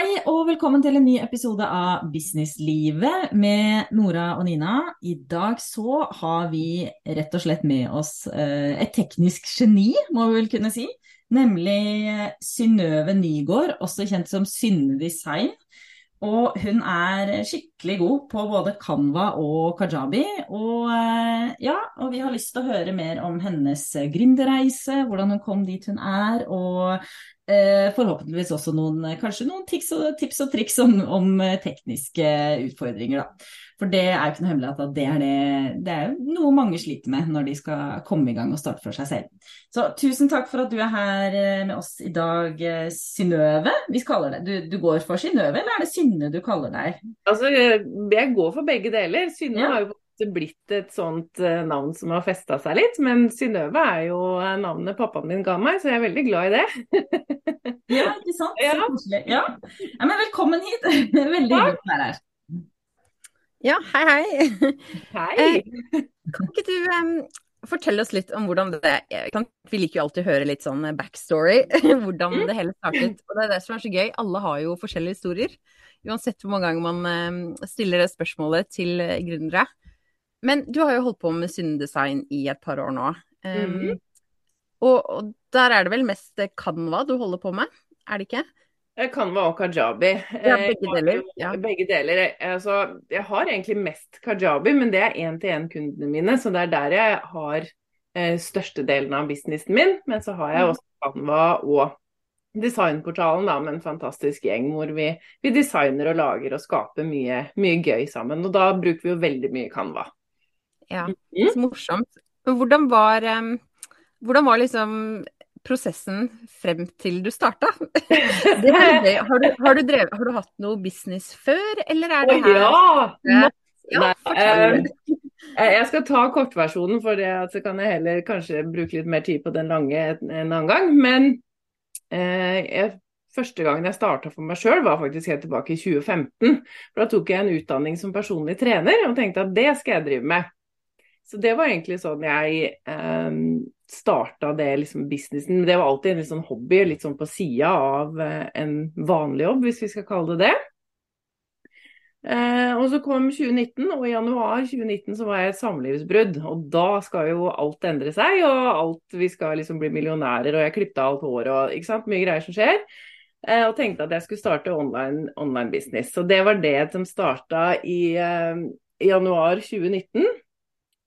Hei og velkommen til en ny episode av Businesslivet med Nora og Nina. I dag så har vi rett og slett med oss eh, et teknisk geni, må vi vel kunne si. Nemlig Synnøve Nygård, også kjent som Synne Design. Og hun er skikkelig god på både Canva og kajabi. Og, eh, ja, og vi har lyst til å høre mer om hennes gründerreise, hvordan hun kom dit hun er, og Eh, forhåpentligvis også noen, kanskje noen tips og, tips og triks om, om, tekniske utfordringer. Da. For det er jo ikke noe hemmelighet at det er, det, det er noe mange sliter med når de skal komme i gang og starte for seg selv. Så tusen takk for at du er her eh, med oss i dag, eh, Synnøve. Vi kaller det, du, du går for Synnøve, eller er det Synne du kaller deg? Altså, jeg går for begge deler. Synne ja. har jo blitt et sånt eh, navn som har festa seg litt. Men Synnøve er jo eh, navnet pappaen min ga meg, så jeg er veldig glad i det. ja, ikke sant. Ja. Så koselig. Ja. ja. men velkommen hit. Veldig hyggelig å være her. Ja, hei, hei. Hei. Eh, kan ikke du um, fortelle oss litt om hvordan det kan, Vi liker jo alltid å høre litt sånn backstory, hvordan mm. det hele startet. Og det er det som er så gøy. Alle har jo forskjellige historier. Uansett hvor mange ganger man stiller det spørsmålet til gründere. Men du har jo holdt på med syndesign i et par år nå. Mm -hmm. og, og, der er det vel mest Canva du holder på med, er det ikke? Canva og kajabi. Ja, begge deler. Ja. Begge deler. Altså, jeg har egentlig mest kajabi, men det er én-til-én-kundene mine. Så det er der jeg har eh, størstedelen av businessen min. Men så har jeg også Canva og designportalen da, med en fantastisk gjeng hvor vi, vi designer og lager og skaper mye, mye gøy sammen. Og da bruker vi jo veldig mye Canva. Ja, mm. så morsomt. Men Hvordan var, hvordan var liksom prosessen frem til du starta? har, du, har, du drevet, har, du, hatt noe business før, eller er det her Ja! ja Nei, jeg skal ta kortversjonen, for det, så kan jeg heller kanskje bruke litt mer tid på den lange en annen gang. Men jeg, første gangen jeg starta for meg sjøl, var faktisk helt tilbake i 2015. For Da tok jeg en utdanning som personlig trener og tenkte at det skal jeg drive med. Så det var egentlig sånn jeg eh, starta det liksom businessen. Det var alltid en litt sånn hobby, litt sånn på sida av eh, en vanlig jobb, hvis vi skal kalle det det. Eh, og så kom 2019, og i januar 2019 så var jeg et samlivsbrudd. Og da skal jo alt endre seg, og alt vi skal liksom bli millionærer, og jeg klippet alt håret og ikke sant, mye greier som skjer. Eh, og tenkte at jeg skulle starte online, online business. Så det var det som starta i, eh, januar 2019.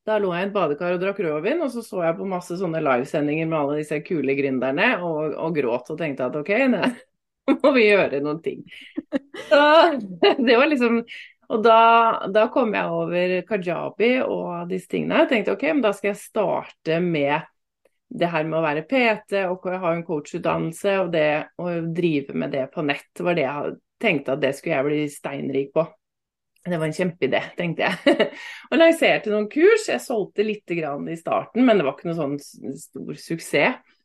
Da lå jeg i et badekar og drakk rødvin, og så så jeg på masse sånne livesendinger med alle disse kule gründerne, og, og, gråt og tenkte at OK, nå må vi gjøre noen ting. Så det var liksom Og da, da kom jeg over kajabi og disse tingene. Jeg tenkte OK, men da skal jeg starte med det her med å være PT og ha en coachutdannelse og det å drive med det på nett, var det jeg tenkte at det skulle jeg bli steinrik på. Det var en kjempeidé, tenkte jeg. og lanserte noen kurs. Jeg solgte litt i starten, men det var ikke noe sånn stor suksess.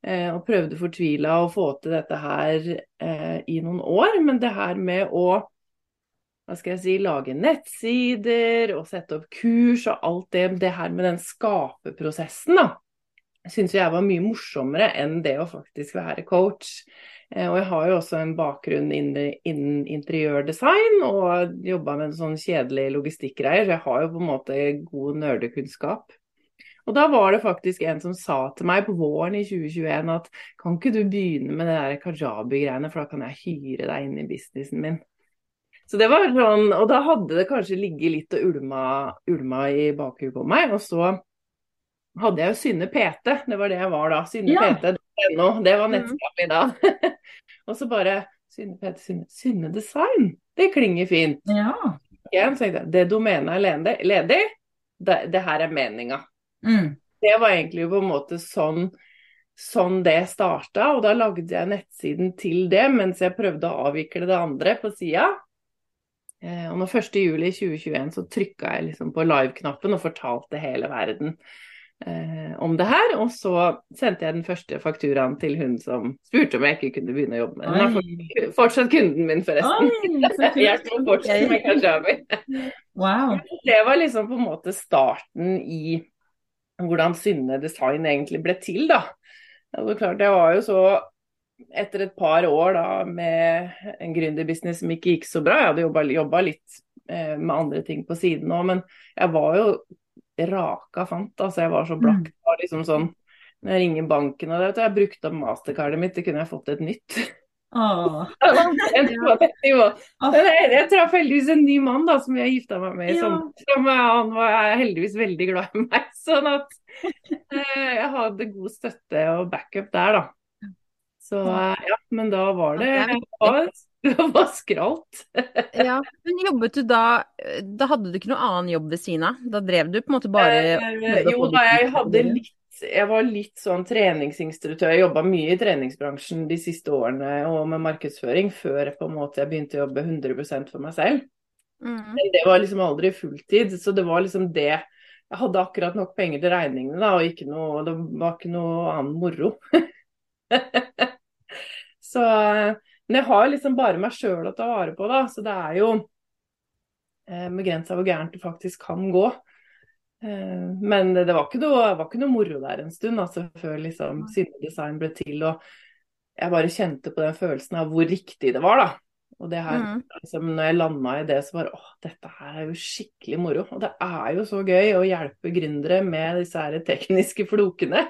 Eh, og prøvde fortvila å få til dette her eh, i noen år. Men det her med å hva skal jeg si, lage nettsider og sette opp kurs og alt det, det her med den skaperprosessen, da, syns jeg var mye morsommere enn det å faktisk være coach. Eh, og jeg har jo også en bakgrunn innen interiørdesign og jobba med en sånn kjedelig logistikkgreier, så jeg har jo på en måte god nerdekunnskap. Og da var det faktisk en som sa til meg på våren i 2021 at kan ikke du begynne med det der kajabi-greiene, for da kan jeg hyre deg inn i businessen min. Så det var sånn, Og da hadde det kanskje ligget litt og ulma, ulma i bakhuet på meg. Og så hadde jeg jo Synne PT, det var det jeg var da. Synne ja. PT, No, det var mm. nettskapet mi da. og så bare Synne PT, Synne, Synne Design, det klinger fint. Ja. Igjen jeg, det domenet er ledig. Det, det, her er meninga. Mm. Det var egentlig på en måte sånn, sånn det starta, og da lagde jeg nettsiden til det mens jeg prøvde å avvikle det andre på sida. Eh, og når 1.7.2021 så trykka jeg liksom på live-knappen og fortalte hele verden eh, om det her. Og så sendte jeg den første fakturaen til hun som spurte om jeg ikke kunne begynne å jobbe med den. Hun er fortsatt kunden min, forresten. Oi, jeg skal fortsette med kajabi. Wow. Det var liksom på en måte starten i hvordan Synne Design egentlig ble til, da. Det var klart, jeg var jo så etter et par år da, med en gründerbusiness som ikke gikk så bra, jeg hadde jobba litt eh, med andre ting på siden òg, men jeg var jo raka fant. altså Jeg var så blakk. Mm. Det var liksom sånn, Når jeg ringer banken og det, jeg brukte opp mastercardet mitt, det kunne jeg fått et nytt. Åh. Jeg, traff heldigvis en ny mann da, som jeg gifta meg med. Ja. Som, eh, han var heldigvis veldig glad i meg. Sånn at eh, jeg hadde god støtte og backup der, da. Så eh, ja, men da var det det var, skralt. Ja, men jobbet du da Da hadde du ikke noe annen jobb ved siden av? Da drev du på en måte bare Eh, jo da, jeg hadde litt jeg var litt sånn treningsinstruktør. Jeg jobba mye i treningsbransjen de siste årene og med markedsføring før på en måte jeg begynte å jobbe 100 for meg selv. Mm. Men det var liksom aldri fulltid, så det var liksom det. Jeg hadde akkurat nok penger til regningene, da, og noe, det var ikke noe annen moro. så Men jeg har liksom bare meg sjøl å ta vare på, da, så det er jo eh, begrensa hvor gærent det faktisk kan gå. Eh, Men det var ikke noe, var ikke noe moro der en stund, altså, før liksom Sinnedesign ble til. Og jeg bare kjente på den følelsen av hvor riktig det var, da. Og det her, Mm. liksom, når jeg landa i det, så bare åh, dette her er jo skikkelig moro. Og det er jo så gøy å hjelpe gründere med disse her tekniske flokene.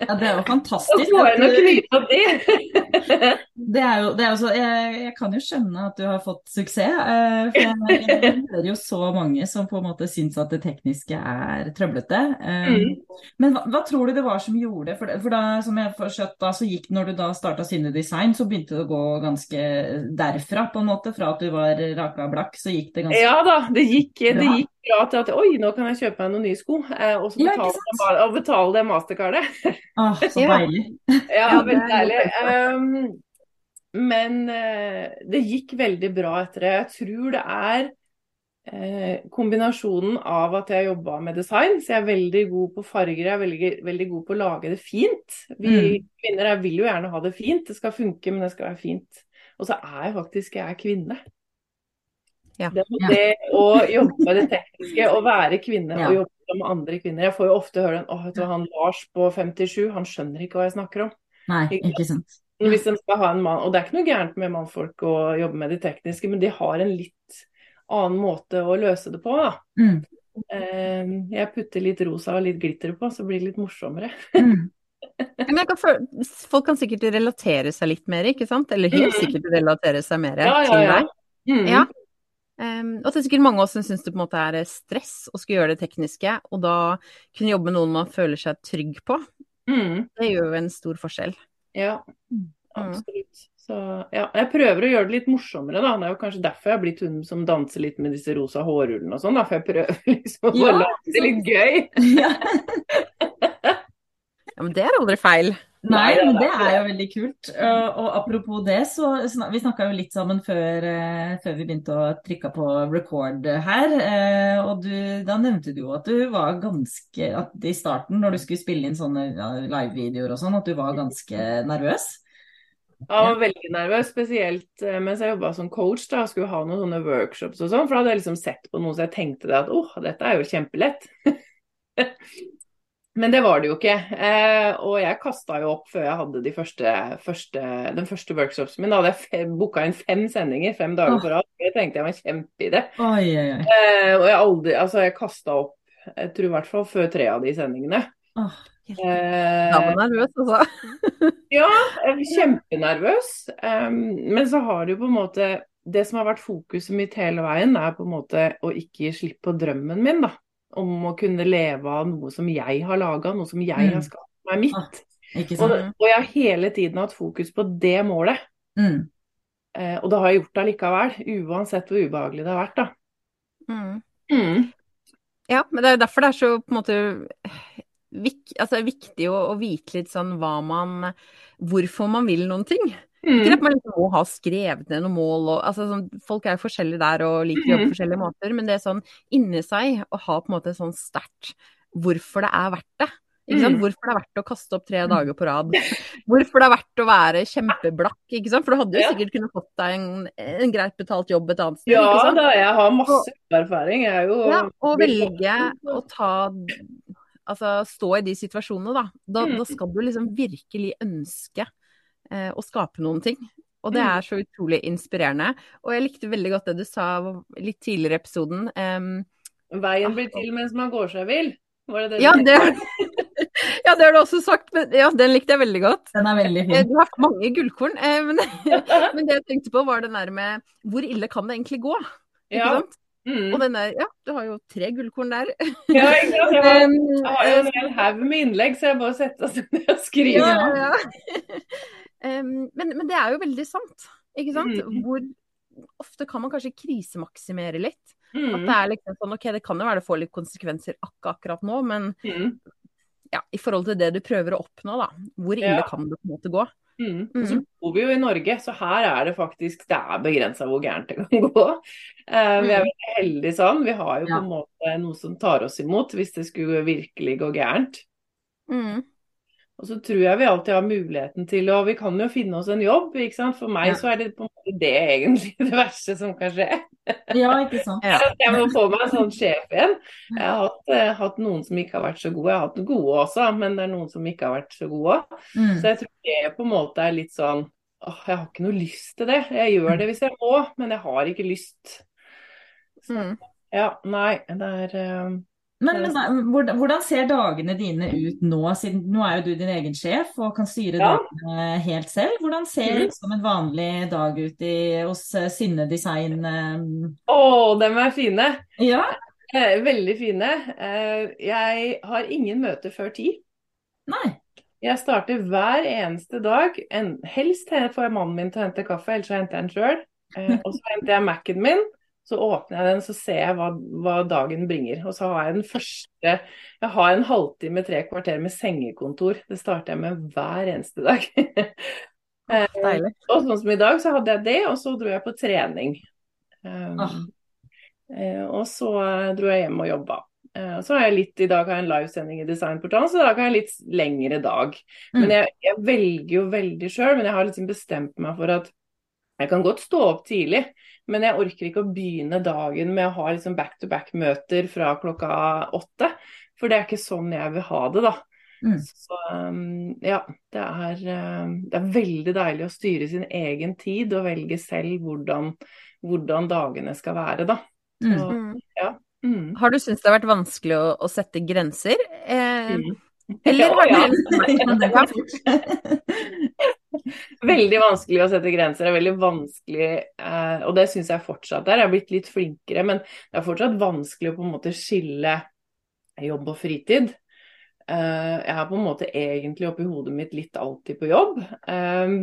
Ja, det er jo fantastisk. jeg at du- det. Det er jo, det er jo så, jeg, jeg kan jo skjønne at du har fått suksess. eh, For jeg, jeg hører jo så mange som på en måte syns at det tekniske er trøblete. Eh, Mm. Men hva, hva tror du det var som gjorde? For, for da, som jeg forstått, da, så gikk, når du da starta Synne Design, så begynte det å gå ganske derfra, på en måte. Fra at du var raka blakk, så gikk det ganske Ja da, det gikk, det Bra. gikk bra til at oi, nå kan jeg kjøpe meg noen nye sko. Eh, og så Ja, betale, og betale det mastercardet. Åh, så deilig. Ja, Ja, veldig deilig. Um, men uh, det gikk veldig bra etter det. Jeg tror det er eh, kombinasjonen av at jeg jobba med design, så jeg er veldig god på farger, jeg er veldig, veldig god på å lage det fint. Vi Mm. kvinner jeg vil jo gjerne ha det fint, det skal funke, men det skal være fint. Og så er jeg faktisk jeg er kvinne. Ja. Det, det å jobbe med det tekniske, å være kvinne Ja. og jobbe med andre kvinner. Jeg får jo ofte høre den, hva, han Lars på 57, han skjønner ikke hva jeg snakker om. Nei, ikke sant. Hvis de skal ha en mann, og det er ikke noe gærent med mannfolk å jobbe med det tekniske, men de har en litt annen måte å løse det på. Da. Mm. Eh, Jeg putter litt rosa og litt glitter på, så blir det litt morsommere. Mm. Kan folk kan sikkert relatere seg litt mer, ikke sant? Eller helt Mm. sikkert relatere seg mer Ja, ja, til deg. Mm. Ja. Um, og det er sikkert mange av oss som syns det på en måte er stress å skulle gjøre det tekniske, og da kunne jobbe med noen man føler seg trygg på. Mm. Det gjør jo en stor forskjell. Ja, Mm. absolutt. Så ja, jeg prøver å gjøre det litt morsommere, da. Det er jo kanskje derfor jeg har blitt hun som danser litt med disse rosa hårrullene og sånn, da. For jeg prøver liksom å Ja, lage det litt gøy. Ja. Men det er aldri feil. Nei, er men det er jo veldig kult. Og apropos det, så vi snakka jo litt sammen før, eh, før vi begynte å trykke på record her. eh, og du, da nevnte du jo at du var ganske at I starten, når du skulle spille inn sånne livevideoer og sånn, at du var ganske nervøs. Jeg var veldig nervøs, spesielt eh, mens jeg jobba som coach. da, Skulle ha noen sånne workshops og sånn. For da hadde jeg liksom sett på noe så jeg tenkte det at åh, dette er jo kjempelett. Men det var det jo ikke. Eh, og jeg kasta jo opp før jeg hadde de første, første, den første workshopsen min. Da hadde jeg booka inn fem sendinger fem dager Åh. på rad. Det tenkte jeg var en kjempeidé. Eh, og jeg aldri Altså, jeg kasta opp jeg tror i hvert fall før tre av de sendingene. Åh, Eh, Da var nervøs, altså. ja, jeg var kjempenervøs. Um, men så har det jo på en måte Det som har vært fokuset mitt hele veien, er på en måte å ikke gi slipp på drømmen min, da. Om å kunne leve av noe som jeg har laga, noe som jeg Mm. har skapt meg mitt. Ah, Og, og jeg har hele tiden hatt fokus på det målet. Mm. Eh, og det har jeg gjort allikevel, uansett hvor ubehagelig det har vært, da. Mm. Mm. Ja, men det er jo derfor det er så på en måte vik, altså, viktig å, å vite litt sånn hva man Hvorfor man vil noen ting. Ikke Mm. at man liksom må ha skrevet ned noen mål og altså, sånn, Folk er jo forskjellige der og liker å jobbe på Mhm. forskjellige måter, men det er sånn inni seg å ha på en måte sånn sterkt hvorfor det er verdt det. Ikke? Mm. Hvorfor det er verdt å kaste opp tre Mm. dager på rad. Hvorfor det er verdt å være kjempeblakk. ikke sant? For du hadde jo sikkert kunnet fått deg en, en greit betalt jobb et annet sted. Ja ikke da, jeg har masse erfaring. Jeg er jo Ja, og velge å ta Altså stå i de situasjonene, da. Da, Mm. da skal du liksom virkelig ønske og skape noen ting. Og det Mm. er så utrolig inspirerende. Og jeg likte veldig godt det du sa litt tidligere i episoden. Um, Veien blir til mens man går seg vill. Var det det ja, det, ja, det har du også sagt, men ja, den likte jeg veldig godt. Den er veldig Eh, fin. Du har mange gullkorn, eh, men, men det jeg tenkte på var den der med hvor ille kan det egentlig gå? Ikke Ja. sant? Mm. Og den der, ja, du har jo tre gullkorn der. Ja, jeg? Jeg, Um, jeg har jo en hel haug med innlegg, så jeg bare setter meg ned og skriver. ja, ja. Um, men, men det er jo veldig sant, ikke sant? Mm. Hvor ofte kan man kanskje krisemaksimere litt? At Mm. det er liksom sånn, ok, det kan jo være det får litt konsekvenser akkurat, akkurat nå, men Mm. ja, i forhold til det du prøver å oppnå, da. Hvor ille Ja. kan det på en måte gå? Mm. Mm. Og så bor vi jo i Norge, så her er det faktisk det er begrensa hvor gærent det kan gå. Uh, vi er veldig heldige sånn. Vi har jo på en måte noe som tar oss imot hvis det skulle virkelig gå gærent. Mm. Og så tror jeg vi alltid har muligheten til å Vi kan jo finne oss en jobb, ikke sant. For meg Ja. så er det på en måte det egentlig det verste som kan skje. Ja, ikke sant. Ja. Jeg må få meg en sånn sjef igjen. Jeg har hatt, eh, hatt noen som ikke har vært så gode. Jeg har hatt gode også, men det er noen som ikke har vært så gode. Mm. Så jeg tror det på en måte er litt sånn åh, jeg har ikke noe lyst til det. Jeg gjør det hvis jeg må, men jeg har ikke lyst. Så, Mm. ja, nei, det er eh, Men, men da, hvordan, ser dagene dine ut nå, siden nå er jo du din egen sjef og kan styre Ja. dagene helt selv. Hvordan ser mm. liksom en vanlig dag ut i, hos eh, Synne Design? eh? Å, dem er fine. Ja, Eh, veldig fine. Jeg har ingen møter før ti. nei. Jeg starter hver eneste dag. En, helst får jeg mannen min til å hente kaffe, ellers så henter jeg den sjøl. Og så henter jeg Mac-en min, så åpner jeg den, så ser jeg hva, hva dagen bringer. Og så har jeg den første Jeg har en halvtime, tre kvarter med sengekontor. Det starter jeg med hver eneste dag. Eh, Deilig. og sånn som i dag, så hadde jeg det, og så dro jeg på trening. Um, Ah. eh, og så eh, dro jeg hjem og jobba. Eh, så har jeg litt, I dag har jeg en livesending i Designportalen, så i dag har jeg litt lengre dag. Mm. Men jeg, jeg velger jo veldig sjøl, men jeg har liksom bestemt meg for at jeg kan godt stå opp tidlig, men jeg orker ikke å begynne dagen med å ha liksom back-to-back-møter fra klokka åtte. For det er ikke sånn jeg vil ha det, da. Mm. Så um, ja, det er, um, det er veldig deilig å styre sin egen tid og velge selv hvordan, hvordan dagene skal være, da. Mm. Så, Mm. mm. Har du syntes det har vært vanskelig å, å sette grenser? Eh, Mm. eller har Ja, du Ja. Veldig vanskelig å sette grenser. Det er veldig vanskelig, eh, og det syns jeg fortsatt er. Jeg har blitt litt flinkere, men det er fortsatt vanskelig å på en måte skille jobb og fritid. Eh, jeg er på en måte egentlig oppi hodet mitt litt alltid på jobb. Eh,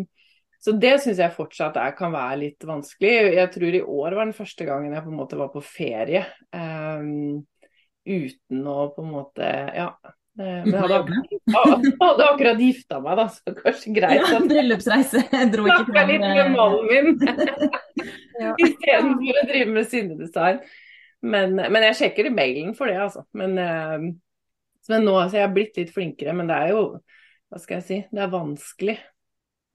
så det syns jeg fortsatt er, kan være litt vanskelig. Jeg tror i år var den første gangen jeg på en måte var på ferie um, uten å på en måte Ja. Eh, Men jeg hadde akkurat, hadde akkurat gifta meg, da, så kanskje greit Ja, bryllupsreise. Jeg dro ikke snakka litt med fram mannen min Ja. istedenfor å drive med sinnedesign. Men, men jeg sjekker i mailen for det, altså. Men, eh, men nå altså, jeg har blitt litt flinkere, men det er jo Hva skal jeg si? Det er vanskelig.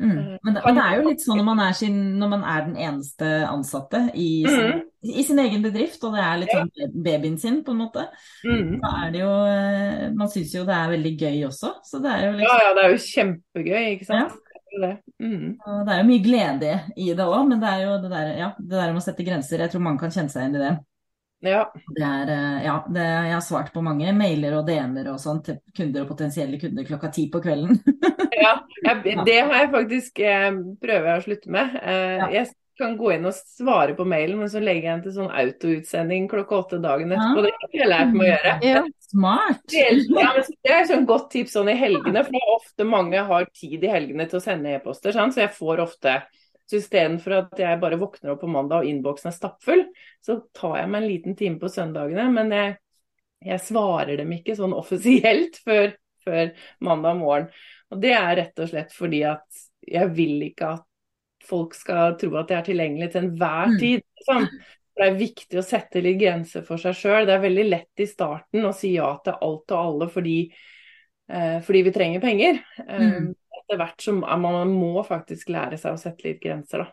Mm. Men, det, men det er jo litt sånn når man er, sin, når man er den eneste ansatte i sin, mm. i sin egen bedrift, og det er litt sånn babyen sin, på en måte. Mm. Da er det jo eh, Man syns jo det er veldig gøy også, så det er jo Ja, liksom ja, det er jo kjempegøy, ikke sant. Jo det. Mm. Det er jo mye glede i det òg, men det er jo det der, ja, det der med å sette grenser. Jeg tror mange kan kjenne seg igjen i det. Ja. Det er, eh, ja, det, jeg har svart på mange mailer og DM-er og sånn til kunder og potensielle kunder klokka ti på kvelden. ja. Jeg, det har jeg faktisk eh, prøver jeg å slutte med. Eh, Ja. Jeg kan gå inn og svare på mailen, men så legger jeg den til sånn autoutsending klokka åtte dagen etterpå. Det har jeg lært meg å gjøre. Ja. Smart! Ja, det er et sånn godt tips sånn i helgene, for ofte mange har tid i helgene til å sende e-poster. Så jeg får ofte Så istedenfor at jeg bare våkner opp på mandag og innboksen er stappfull, så tar jeg meg en liten time på søndagene. Men jeg, jeg svarer dem ikke sånn offisielt før, før mandag morgen. Og det er rett og slett fordi at jeg vil ikke at folk skal tro at jeg er tilgjengelig til enhver Mm. tid. Liksom. Det er viktig å sette litt grenser for seg sjøl. Det er veldig lett i starten å si ja til alt og alle fordi, eh, fordi vi trenger penger. Mm. Etter hvert så må man må faktisk lære seg å sette litt grenser, da.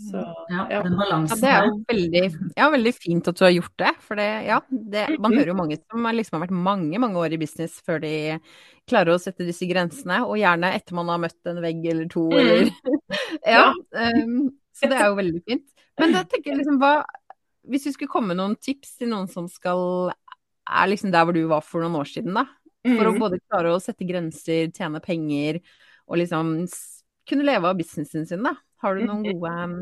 Så, Ja, ja. den Ja, balansen det er jo veldig, ja, veldig fint at du har gjort det. For det, ja, det, man hører jo mange som har liksom har vært mange, mange år i business før de klarer å sette disse grensene. Og gjerne etter man har møtt en vegg eller to, Mm. eller Ja. Ja. ehm, så det er jo veldig fint. Men da tenker jeg liksom hva Hvis du skulle komme med noen tips til noen som skal Er liksom der hvor du var for noen år siden, da. For å Mm. både klare å sette grenser, tjene penger og liksom kunne leve av businessen sin, da. Har du noen gode um,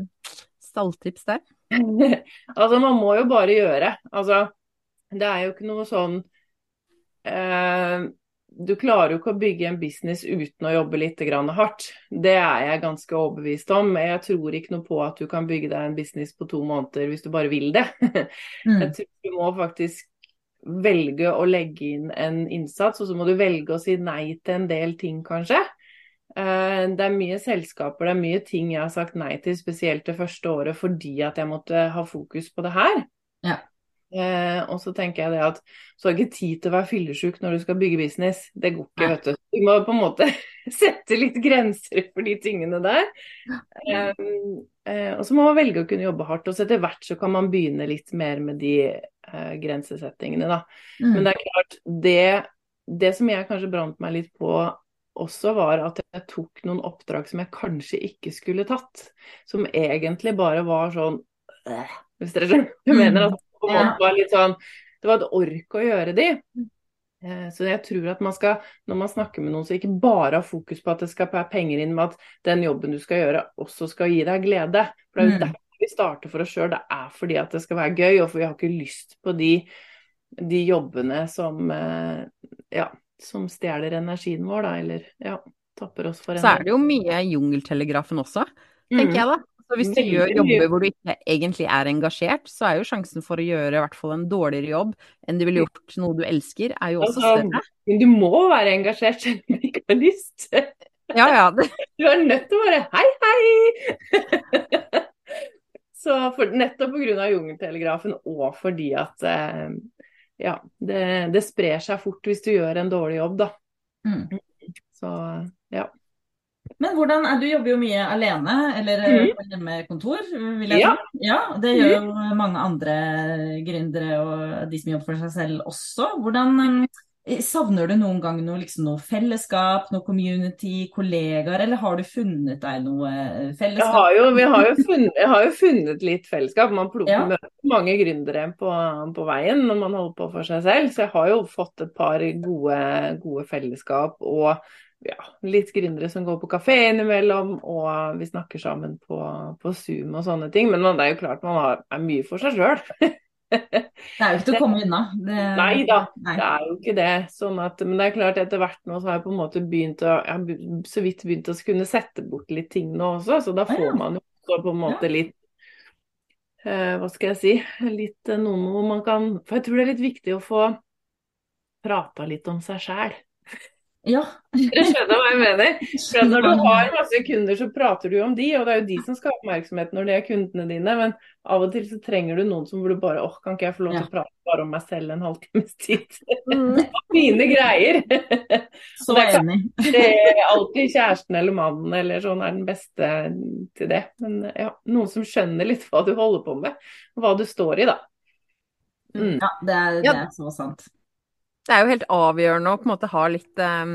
stalltips der? Altså, man må jo bare gjøre. Altså, det er jo ikke noe sånn eh, Du klarer jo ikke å bygge en business uten å jobbe litt grann hardt. Det er jeg ganske overbevist om. Jeg tror ikke noe på at du kan bygge deg en business på to måneder hvis du bare vil det. Mm. Jeg tror du må faktisk velge å legge inn en innsats, og så må du velge å si nei til en del ting, kanskje. Eh, Det er mye selskaper, det er mye ting jeg har sagt nei til, spesielt det første året, fordi at jeg måtte ha fokus på det her. Ja. Eh, og så tenker jeg det at så har ikke tid til å være fyllesyk når du skal bygge business. Det går ikke, vet du. Du må på en måte sette litt grenser for de tingene der. Ja. eh, og så må man velge å kunne jobbe hardt. Og så etter hvert så kan man begynne litt mer med de eh, grensesettingene, da. Mm. Men det er klart, det, det som jeg kanskje brant meg litt på også, var at jeg tok noen oppdrag som jeg kanskje ikke skulle tatt. Som egentlig bare var sånn øh, Hvis dere skjønner jeg mener? At det var litt sånn Det var et ork å gjøre de. Eh, Så jeg tror at man skal, når man snakker med noen, så ikke bare ha fokus på at det skal være penger inn, men at den jobben du skal gjøre, også skal gi deg glede. For det er jo Mm. derfor vi starter for oss sjøl. Det er fordi at det skal være gøy, og for vi har ikke lyst på de, de jobbene som eh, ja, som stjeler energien vår, da, eller ja, tapper oss for energi. Så er det jo mye Jungeltelegrafen også, tenker Mm. jeg da. Så hvis du gjør jobber hvor du ikke egentlig er engasjert, så er jo sjansen for å gjøre i hvert fall en dårligere jobb enn du ville gjort noe du elsker, er jo også Altså, større. Men du må være engasjert selv om du ikke har lyst. Ja, ja. Du er nødt til å bare hei, hei! Så for, nettopp pga. jungeltelegrafen og fordi at eh, ja, det, det sprer seg fort hvis du gjør en dårlig jobb, da. Mm. Så ja. Men hvordan er, du jobber jo mye alene, eller Mhm. på hjemmekontor, vil jeg Ja. tro. Ja, det gjør jo mange andre gründere og de som jobber for seg selv også. Hvordan eh, savner du noen gang noe, liksom, noe fellesskap, noe community, kollegaer, eller har du funnet deg noe fellesskap? Jeg har jo, vi har jo funnet, jeg har jo funnet litt fellesskap. Man plukker Ja. møter mange gründere på, på veien når man holder på for seg selv. Så jeg har jo fått et par gode, gode fellesskap og ja, litt gründere som går på kafé innimellom, og vi snakker sammen på, på Zoom og sånne ting. Men man, det er jo klart man har, er mye for seg sjøl. Det er jo ikke til å komme unna. Det, Nei da, Nei. det er jo ikke det. Sånn at, men det er klart etter hvert nå så har jeg på en måte begynt å Jeg har så vidt begynt å kunne sette bort litt ting nå også, så da ja. får man jo på en måte litt eh, Hva skal jeg si Litt eh, noen hvor man kan For jeg tror det er litt viktig å få prata litt om seg sjæl. Ja. Dere skjønner hva jeg mener? For når du har masse kunder, så prater du om de, og det er jo de som skal ha oppmerksomhet når det er kundene dine. Men av og til så trenger du noen som hvor du bare åh, kan ikke jeg få lov til å prate bare om meg selv en halvtimes tid? mm, Mine greier. Så Det er. Det er alltid kjæresten eller mannen eller sånn er den beste til det. Men ja, noen som skjønner litt hva du holder på med, hva du står i, da. Mm. Ja, det er, det er så sant. Det er jo helt avgjørende å på en måte ha litt, um,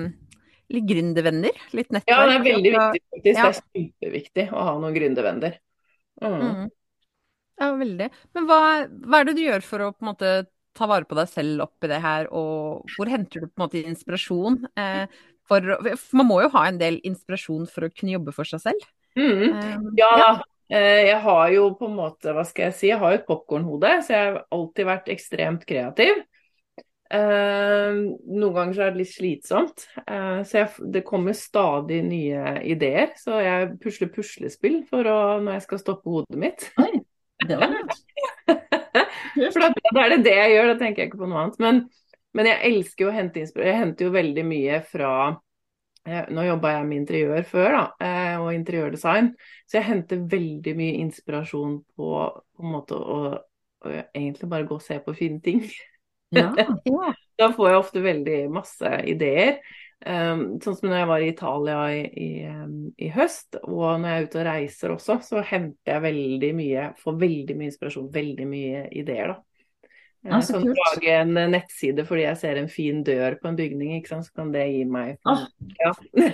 litt gründervenner, litt nettverk. Ja, det er veldig viktig, faktisk. ja. Det er superviktig å ha noen gründervenner. Mm. Mm. Ja, veldig. Men hva, hva er det du gjør for å på en måte ta vare på deg selv oppi det her, og hvor henter du på en måte inspirasjon? Eh, for, for man må jo ha en del inspirasjon for å kunne jobbe for seg selv. Mm. Eh, Ja da. Eh, Jeg har jo på en måte, hva skal jeg si, jeg har jo et popkornhode, så jeg har alltid vært ekstremt kreativ. Eh, noen ganger så er det litt slitsomt, eh, så jeg, det kommer stadig nye ideer. Så jeg pusler puslespill for å, når jeg skal stoppe hodet mitt. Oi, det var lurt. For da, da er det det jeg gjør, da tenker jeg ikke på noe annet. Men, men jeg elsker jo å hente inspirasjon. Jeg henter jo veldig mye fra eh, Nå jobba jeg med interiør før, da, og interiørdesign. Så jeg henter veldig mye inspirasjon på, på en måte å, å egentlig bare gå og se på fine ting. Ja. ja. Da får jeg ofte veldig masse ideer. Um, sånn som når jeg var i Italia i, i, um, i, høst, og når jeg er ute og reiser også, så henter jeg veldig mye, får veldig mye inspirasjon, veldig mye ideer, da. Ja, Jeg kan kult. lage en eh, nettside fordi jeg ser en fin dør på en bygning, ikke sant? så kan det gi meg Ah. ja. Det,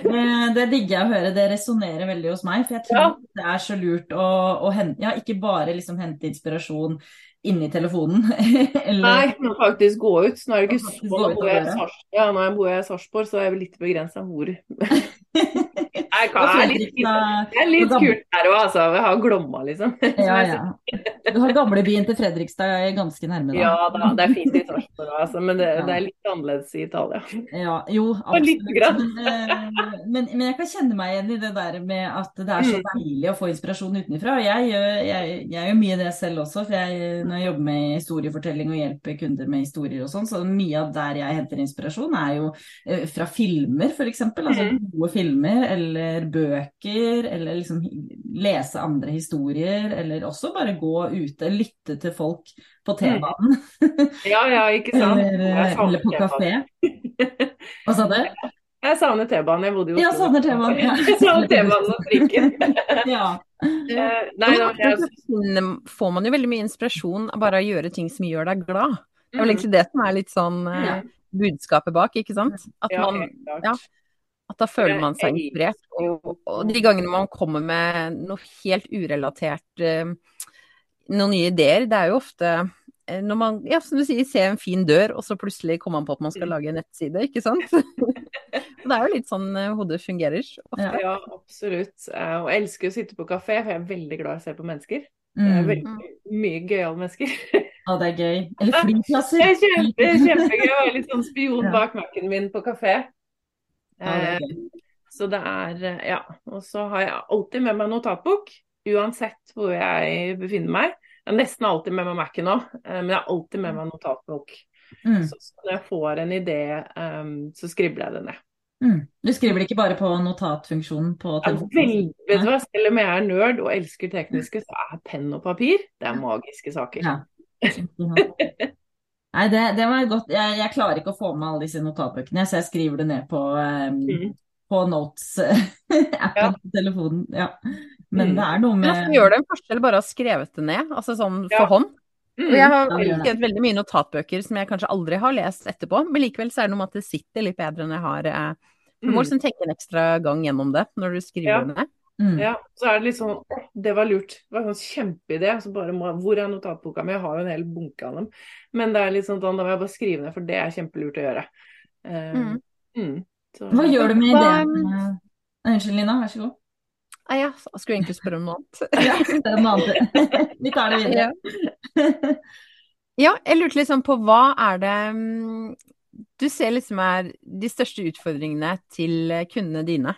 det digger jeg å høre, det resonnerer veldig hos meg. For jeg tror Ja. det er så lurt å, å hente, ja, ikke bare liksom hente inspirasjon inni telefonen. Eller, Nei, men faktisk gå ut. Nå er det ikke så nå bor jeg ja, nå bor jeg i Sarpsborg, så er jeg litt begrensa hvor. Jeg kan, er litt, det er litt og Gam- kult der òg, altså. Vi har Glomma, liksom. Ja, ja. Du har gamlebyen til Fredrikstad ganske nærme, da. Ja da, det er fint i Sarpsborg altså, men det, Ja. det er litt annerledes i Italia. Ja, jo, absolutt. Men, eh, men, men jeg kan kjenne meg igjen i det der med at det er så Mm. deilig å få inspirasjon utenfra. Jeg jeg, jeg gjør mye det selv også, for jeg, når jeg jobber med historiefortelling og hjelper kunder med historier og sånn, så mye av der jeg henter inspirasjon er jo eh, fra filmer, f.eks. Altså Mm. gode filmer eller bøker, eller liksom lese andre historier, eller også bare gå ute, lytte til folk på T-banen. Ja ja, ikke sant. Eller, eller på kafé. Hva sa du? Jeg savner T-banen. Jeg bodde jo Ja, savner T-banen, ja. Jeg savner T-banen og trikken. Ja. Uh, Nei, da, jeg, får man jo veldig mye inspirasjon av bare å gjøre ting som gjør deg glad. Det er vel Mm. egentlig det som er litt sånn uh, budskapet bak, ikke sant? At, man, ja. at da føler man seg inspirert. Og, og de gangene man kommer med noe helt urelatert, eh, noen nye ideer, det er jo ofte eh, når man, ja, som du sier, ser en fin dør, og så plutselig kommer man på at man skal Mm. lage en nettside, ikke sant? Og det er jo litt sånn eh, hodet fungerer. ofte. Ja. Absolutt. Eh, Og jeg elsker å sitte på kafé, for jeg er veldig glad i å se på mennesker. Det er Mm. veldig mye gøyale mennesker. Ja, det er gøy. Eller flyplasser. Det er kjempe, kjempegøy å være litt sånn spion bak Mac-en min på kafé. Ja, det. Så det er Ja. Og så har jeg alltid med meg notatbok, uansett hvor jeg befinner meg. Jeg har nesten alltid med meg Mac-en òg, men jeg har alltid med meg notatbok. Mm. Så, så når jeg får en idé, eh, så skribler jeg det ned. Mm. Du skriver det ikke bare på notatfunksjonen på telefonen? Ja? Selv om jeg er nerd og elsker tekniske, så er penn og papir det er magiske saker. Ja. Nei, det, det var godt. Jeg, jeg klarer ikke å få med alle disse notatbøkene, så jeg skriver det ned på, um, Mm. på Notes-appen Ja. på telefonen. Ja. Men Mm. det er noe Men med altså, gjør det en forskjell bare å ha skrevet det ned, altså sånn Ja. for hånd? Mm. Jeg har skrevet veldig mye notatbøker som jeg kanskje aldri har lest etterpå, men likevel så er det noe med at det sitter litt bedre enn jeg har eh, Du må Mm. liksom tenke en ekstra gang gjennom det når du skriver Ja. det ned. mm. Ja, så er det litt sånn Det var lurt. Det var en sånn kjempeidé. Så bare må, hvor er notatboka mi? Jeg har jo en hel bunke av dem. Men det er litt sånn, da må jeg bare skrive ned, for det er kjempelurt å gjøre. Eh, Mm. mm. Så- Hva gjør du med ideen? Unnskyld, Lina, vær så god. Nei, jeg skulle egentlig spørre om noe annet. Ja, det er noe annet. Vi tar det videre. Ja, jeg lurte liksom på hva er det mm, du ser liksom er de største utfordringene til kundene dine?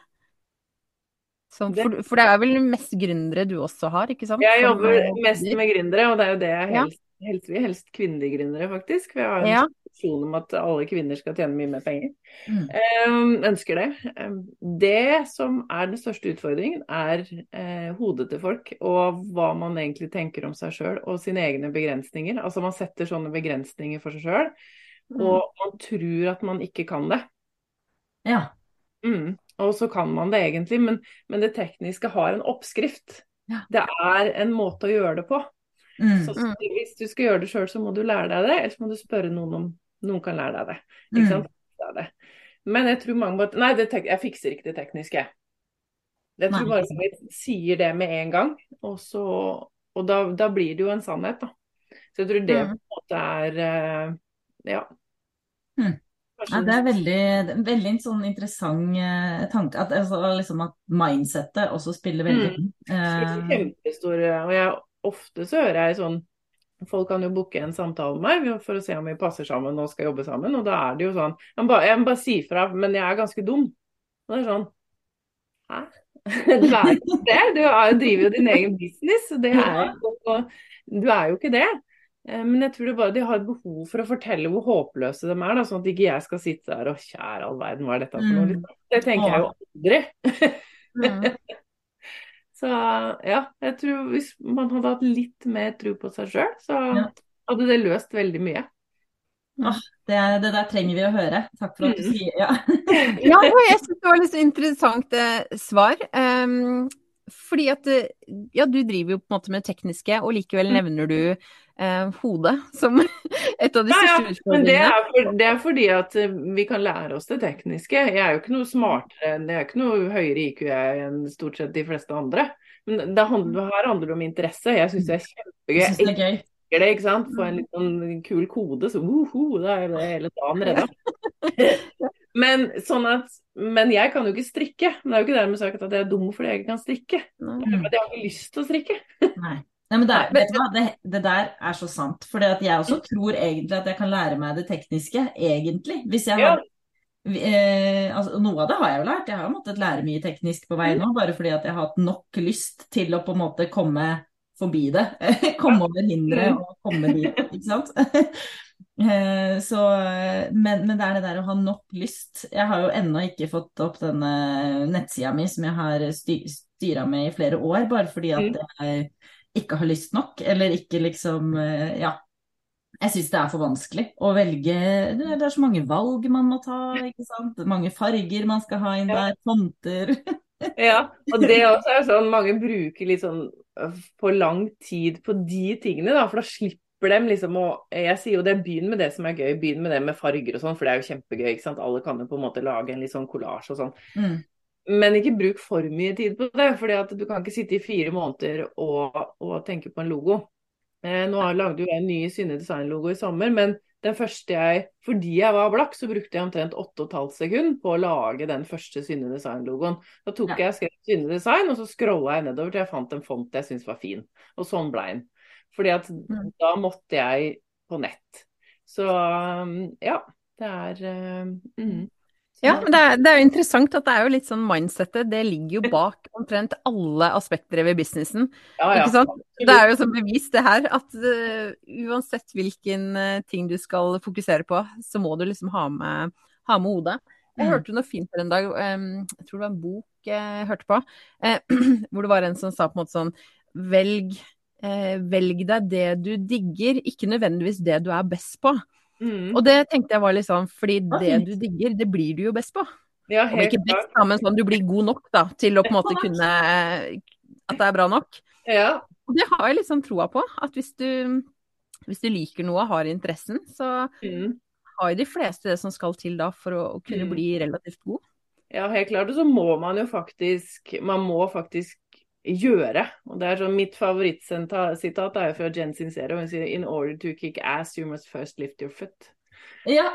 Så, for, for det er vel mest gründere du også har, ikke sant? Jeg jobber eh, mest med gründere, og det er jo det jeg Ja. helst, helst vil. Helst kvinnelige gründere, faktisk. For jeg har en Ja. Visjon om at alle kvinner skal tjene mye mer penger. Mm. Um, ønsker det. Um, det som er den største utfordringen, er eh, hodet til folk, og hva man egentlig tenker om seg sjøl og sine egne begrensninger. Altså man setter sånne begrensninger for seg sjøl, Mm. og man tror at man ikke kan det. Ja. Mm. Og så kan man det egentlig, men, men det tekniske har en oppskrift. Ja. Det er en måte å gjøre det på. Mm. Så Mm. hvis du skal gjøre det sjøl, så må du lære deg det, ellers må du spørre noen om noen kan lære deg det. Mm. Ikke sant? Det er det. Men jeg tror mange måtte Nei, jeg fikser ikke det tekniske. Jeg tror bare vi sier det med en gang, og så Og da, da blir det jo en sannhet, da. Så jeg tror det Mm. på en måte er eh, Ja. Mm. Ja, det er veldig, er en sånn interessant eh, tanke. At, altså, liksom at mindsettet også spiller veldig Mm. inn. Er Eh, Kjempestore Og jeg, ofte så hører jeg sånn Folk kan jo booke en samtale med meg for å se om vi passer sammen og skal jobbe sammen. Og da er det jo sånn Jeg må bare, jeg må bare si fra, men jeg er ganske dum. Og det er sånn Hæ? Du er ikke det. Du er, driver jo din egen business. er, og du er jo ikke det. Eh, Men jeg tror det bare de har et behov for å fortelle hvor håpløse de er, da, sånn at ikke jeg skal sitte der og kjære all verden, hva er dette for noe? Mm. Det tenker jeg jo aldri. Så ja, jeg tror hvis man hadde hatt litt mer tro på seg sjøl, så Ja. hadde det løst veldig mye. Det, det, der trenger vi å høre. Takk for at du Mm. sier ja. Ja, jeg syns det var litt så interessant eh, svar. Ehm, fordi at eh, ja, du driver jo på en måte med det tekniske, og likevel Mm. nevner du eh, hodet som et av de Ja, ja, største men det er, for, det er fordi at eh, vi kan lære oss det tekniske. Jeg er jo ikke noe smartere Jeg er ikke noe høyere IQ jeg enn stort sett de fleste andre. Men det handler, her handler det om interesse. Jeg syns det er kjempegøy. Jeg synes det er gøy. det, ikke sant. Få en litt sånn kul kode, så uhu, da er det hele dagen redda. Men, sånn at, men jeg kan jo ikke strikke. Men det er jo ikke dermed sagt at jeg er dum fordi jeg ikke kan strikke. Mm. Men jeg har ikke lyst til å strikke. Nei. Nei, men det, er, vet du hva? Det, det der er så sant. For jeg også tror egentlig at jeg kan lære meg det tekniske, egentlig. Hvis jeg Ja. eh, altså, Noe av det har jeg jo lært. Jeg har jo måttet lære mye teknisk på vei nå, bare fordi at jeg har hatt nok lyst til å på en måte komme forbi det. komme over hinderet og komme dit, ikke sant. Eh, Så, men, men det er det der å ha nok lyst. Jeg har jo ennå ikke fått opp denne nettsida mi som jeg har sty styra med i flere år, bare fordi at jeg ikke har lyst nok, eller ikke liksom eh, Ja. Jeg syns det er for vanskelig å velge Det er så mange valg man må ta, ikke sant. Mange farger man skal ha inn der, fonter. Ja, og det også er sånn mange bruker litt sånn for lang tid på de tingene, da, for da slipper dem liksom å Jeg sier jo det, begynn med det som er gøy, begynn med det med farger og sånn, for det er jo kjempegøy, ikke sant. Alle kan jo på en måte lage en litt sånn kollasj og sånn. Mm. Men ikke bruk for mye tid på det, at du kan ikke sitte i fire måneder og, og tenke på en logo. Eh, nå har- lagde jo jeg en ny Synne Design-logo i sommer, men den første jeg, fordi jeg var blakk, så brukte jeg omtrent 8,5 sekunder på å lage den første Synne Design-logoen. Da tok Ja. jeg skrev Synne Design, og så scrolla jeg nedover til jeg fant en font jeg syntes var fin. Og sånn ble den. Fordi at Mm. da måtte jeg på nett. Så um, ja, det er um, mm. Ja, men det er, det er jo interessant at det er jo litt sånn mindsettet, det ligger jo bak omtrent alle aspekter ved businessen. ja, ja. Ikke sant? Det er jo som bevis det her, at uh, uansett hvilken uh, ting du skal fokusere på, så må du liksom ha med, ha med hodet. Jeg Mm. hørte noe fint her en dag, um, jeg tror det var en bok jeg hørte på, uh, hvor det var en som sa på en måte sånn Velg, eh, velg deg det du digger, ikke nødvendigvis det du er best på. Mm. Og det tenkte jeg var litt sånn, fordi Ja, det du digger, det blir du jo best på. Ja, Om ikke best, da, men sånn du blir god nok da, til å på en måte kunne At det er bra nok. Ja, Og det har jeg litt sånn troa på. At hvis du, hvis du liker noe og har interessen, så mm. har jo de fleste det som skal til da for å, å kunne Mm. bli relativt god. ja, helt klart. Og så må man jo faktisk Man må faktisk gjøre. Og det er sånn Mitt favorittsitat er jo fra Jen Sincero. Hun sier In order to kick ass, you must first lift your foot. Ja,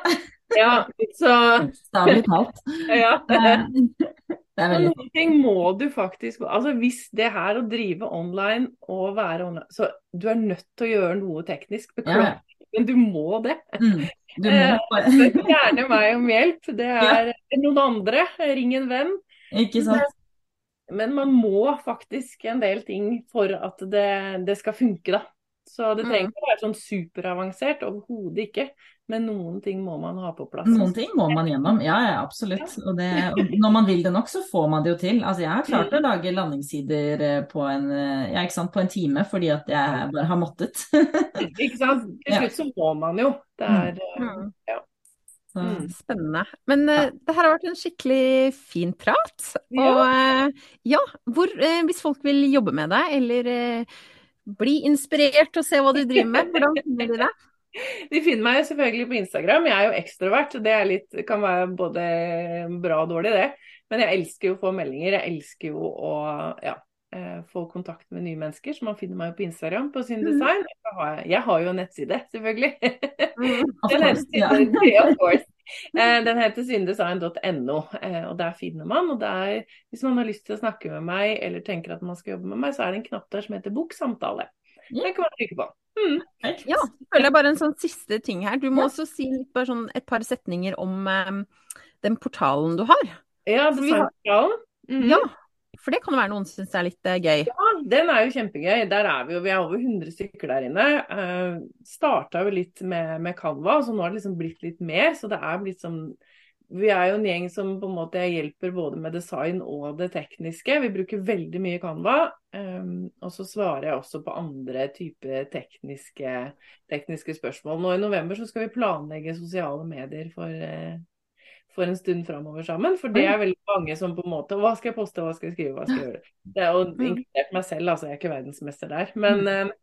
Ja, så Bokstavelig talt. ja. Det er veldig Noen ting må du faktisk Altså Hvis det her å drive online og være online Så du er nødt til å gjøre noe teknisk. Ja, men du må det. mm. Du må Eh, gjerne meg om hjelp. Det er noen andre. Ring en venn. Ikke sant? Men man må faktisk en del ting for at det, det skal funke, da. Så det trenger ikke å være sånn superavansert, overhodet ikke. Men noen ting må man ha på plass. Noen ting må man gjennom, ja, ja absolutt. Og, det, og når man vil det nok, så får man det jo til. Altså, jeg har klart å lage landingssider eh, på en, eh, ja, sant, på en time fordi at jeg bare har måttet. Ikke sant? Til Ja. slutt så må man jo. Det er eh, Mm. Så, Mm. Spennende. Men eh, det her har vært en skikkelig fin prat. Ja. Og eh, ja, hvor, eh, hvis folk vil jobbe med deg, eller bli inspirert og se hva du driver med, hvordan finner de deg? De finner meg selvfølgelig på Instagram. Jeg er jo ekstrovert. Det litt, kan være både bra og dårlig, det. Men jeg elsker jo å få meldinger. Jeg elsker jo å ja, eh, få kontakt med nye mennesker. Så man finner meg på Instagram på Sin Design. Jeg har, jeg har jo en nettside, selvfølgelig. of Den heter, ja, of course. Eh, Den heter syndesign.no, eh, og der finner man. Og der, hvis man har lyst til å snakke med meg eller tenker at man skal jobbe med meg, så er det en knapp der som heter 'bok samtale'. Den kan man trykke på. Mm. Ja, så føler jeg bare en sånn siste ting her. Du må Ja. også si litt, bare sånn et par setninger om um, den portalen du har. Ja, For vi har- designportalen. Mhm. Ja, for det kan jo være noen syns er litt eh, gøy. Ja, den er jo kjempegøy. Der er vi jo, vi er over 100 stykker der inne. Uh, starta jo litt med, med Canva, så nå har det liksom blitt litt mer. Så det er blitt sånn vi er jo en gjeng som på en måte hjelper både med design og det tekniske. Vi bruker veldig mye Canva. Um, og så svarer jeg også på andre typer tekniske, tekniske, spørsmål. Nå i november så skal vi planlegge sosiale medier for, for en stund framover sammen. For det er veldig mange som på en måte Hva skal jeg poste, hva skal jeg skrive, hva skal jeg gjøre? Det er jo mm. inkludert meg selv, altså. Jeg er ikke verdensmester der. Men uh,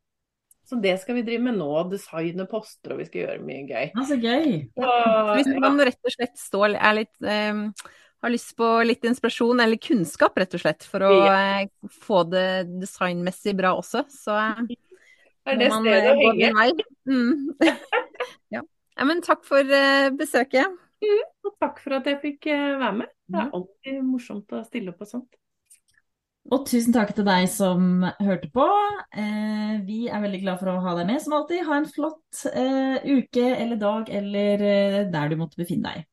så det skal vi drive med nå. Designe poster, og vi skal gjøre mye gøy. Ja, så gøy. Så, Hvis man rett og slett står, er litt, um, har lyst på litt inspirasjon eller kunnskap, rett og slett, for å ja. uh, få det designmessig bra også, så er det stedet å eh, henge. Mm. ja. ja. Men takk for uh, besøket. Mm, og takk for at jeg fikk være med. Det er alltid morsomt å stille opp på sånt. Og tusen takk til deg som hørte på. Eh, vi er veldig glad for å ha deg med som alltid. Ha en flott eh, uke eller dag eller eh, der du måtte befinne deg.